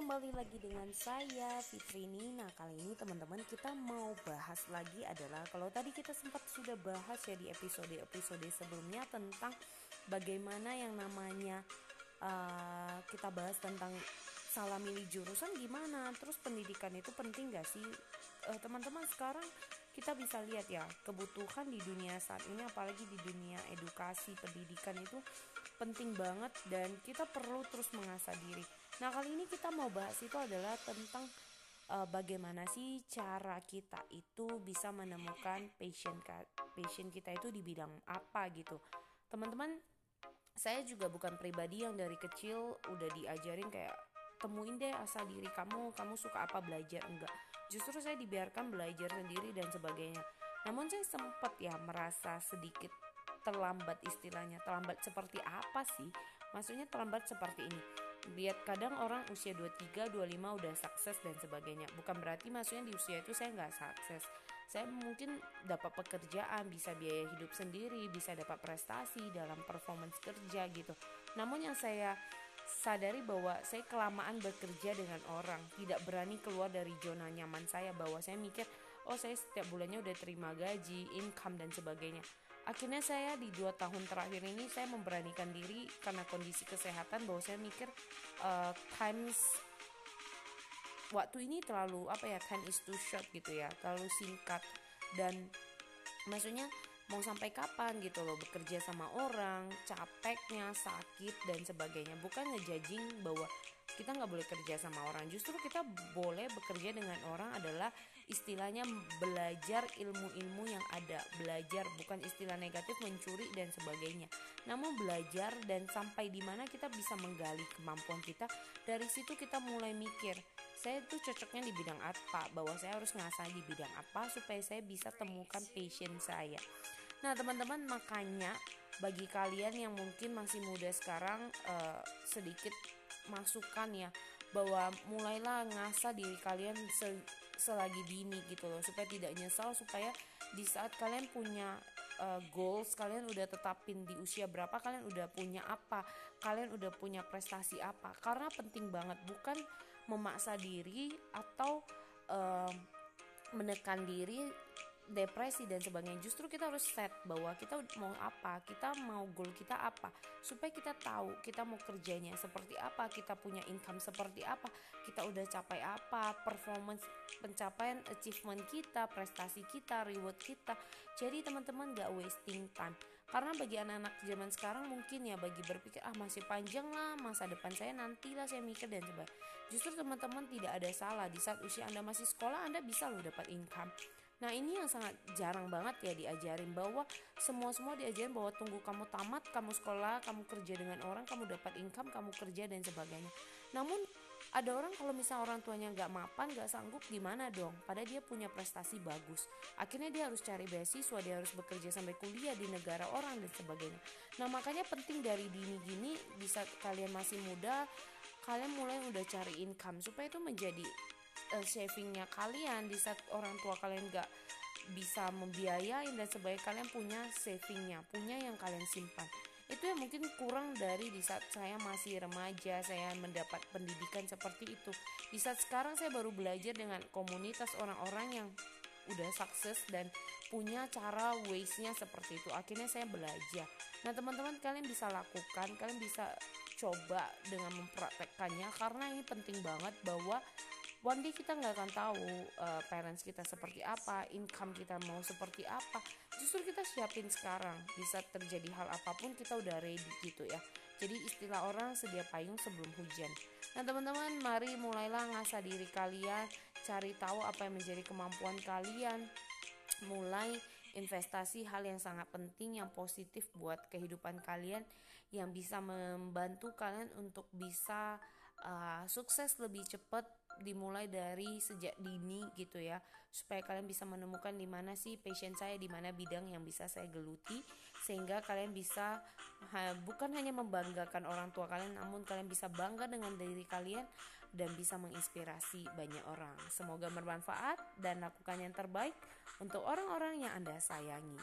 kembali lagi dengan saya Fitri Nina. Kali ini teman-teman kita mau bahas lagi adalah Kalau tadi kita sempat sudah bahas ya di episode-episode sebelumnya Tentang bagaimana yang namanya uh, Kita bahas tentang salah milih jurusan gimana Terus pendidikan itu penting gak sih? Uh, Teman-teman sekarang kita bisa lihat ya kebutuhan di dunia saat ini apalagi di dunia edukasi pendidikan itu penting banget dan kita perlu terus mengasah diri Nah kali ini kita mau bahas itu adalah tentang uh, bagaimana sih cara kita itu bisa menemukan passion passion kita itu di bidang apa gitu. Teman-teman, saya juga bukan pribadi yang dari kecil udah diajarin kayak temuin deh asal diri kamu, kamu suka apa belajar enggak. Justru saya dibiarkan belajar sendiri dan sebagainya. Namun saya sempat ya merasa sedikit terlambat istilahnya. Terlambat seperti apa sih? Maksudnya terlambat seperti ini lihat kadang orang usia 23, 25 udah sukses dan sebagainya. Bukan berarti maksudnya di usia itu saya nggak sukses. Saya mungkin dapat pekerjaan, bisa biaya hidup sendiri, bisa dapat prestasi dalam performance kerja gitu. Namun yang saya sadari bahwa saya kelamaan bekerja dengan orang, tidak berani keluar dari zona nyaman saya bahwa saya mikir, oh saya setiap bulannya udah terima gaji, income dan sebagainya akhirnya saya di dua tahun terakhir ini saya memberanikan diri karena kondisi kesehatan bahwa saya mikir uh, times waktu ini terlalu apa ya time is too short gitu ya terlalu singkat. Dan maksudnya mau sampai kapan gitu loh bekerja sama orang capeknya sakit dan sebagainya. Bukan ngejajing bahwa kita nggak boleh kerja sama orang. Justru kita boleh bekerja dengan orang adalah istilahnya belajar ilmu-ilmu yang ada. Belajar bukan istilah negatif mencuri dan sebagainya. Namun belajar dan sampai di mana kita bisa menggali kemampuan kita dari situ kita mulai mikir saya tuh cocoknya di bidang apa? Bahwa saya harus ngasah di bidang apa supaya saya bisa temukan passion saya. Nah teman-teman makanya bagi kalian yang mungkin masih muda sekarang uh, sedikit masukan ya bahwa mulailah ngasah diri kalian se selagi dini gitu loh supaya tidak nyesal supaya di saat kalian punya uh, goals kalian udah tetapin di usia berapa kalian udah punya apa kalian udah punya prestasi apa. Karena penting banget bukan memaksa diri atau uh, menekan diri depresi dan sebagainya justru kita harus set bahwa kita mau apa kita mau goal kita apa supaya kita tahu kita mau kerjanya seperti apa kita punya income seperti apa kita udah capai apa performance pencapaian achievement kita prestasi kita reward kita. Jadi teman-teman gak wasting time. Karena bagi anak-anak zaman sekarang mungkin ya bagi berpikir ah masih panjang lah masa depan saya nantilah saya mikir dan sebagainya. Justru teman-teman tidak ada salah. Di saat usia anda masih sekolah anda bisa loh dapat income Nah ini yang sangat jarang banget ya diajarin bahwa semua-semua diajarin bahwa tunggu kamu tamat, kamu sekolah, kamu kerja dengan orang, kamu dapat income, kamu kerja dan sebagainya. Namun ada orang kalau misalnya orang tuanya nggak mapan, nggak sanggup gimana dong? Padahal dia punya prestasi bagus. Akhirnya dia harus cari beasiswa, dia harus bekerja sampai kuliah di negara orang dan sebagainya. Nah makanya penting dari dini gini bisa kalian masih muda, kalian mulai udah cari income supaya itu menjadi uh, savingnya kalian di saat orang tua kalian gak bisa membiayain dan sebaik kalian punya savingnya punya yang kalian simpan. Itu yang mungkin kurang dari di saat saya masih remaja saya mendapat pendidikan seperti itu. Di saat sekarang saya baru belajar dengan komunitas orang-orang yang udah sukses dan punya cara ways-nya seperti itu. Akhirnya saya belajar. Nah teman-teman kalian bisa lakukan kalian bisa coba dengan mempraktekkannya karena ini penting banget bahwa one day kita nggak akan tahu uh, parents kita seperti apa, income kita mau seperti apa. Justru kita siapin sekarang. Bisa terjadi hal apa pun kita udah ready gitu ya. Jadi istilah orang sedia payung sebelum hujan. Nah teman-teman mari mulailah ngasah diri kalian, cari tahu apa yang menjadi kemampuan kalian, mulai investasi hal yang sangat penting yang positif buat kehidupan kalian yang bisa membantu kalian untuk bisa uh, sukses lebih cepat dimulai dari sejak dini gitu ya supaya kalian bisa menemukan di mana sih passion saya di mana bidang yang bisa saya geluti sehingga kalian bisa ha, bukan hanya membanggakan orang tua kalian namun kalian bisa bangga dengan diri kalian dan bisa menginspirasi banyak orang. Semoga bermanfaat dan lakukan yang terbaik untuk orang-orang yang anda sayangi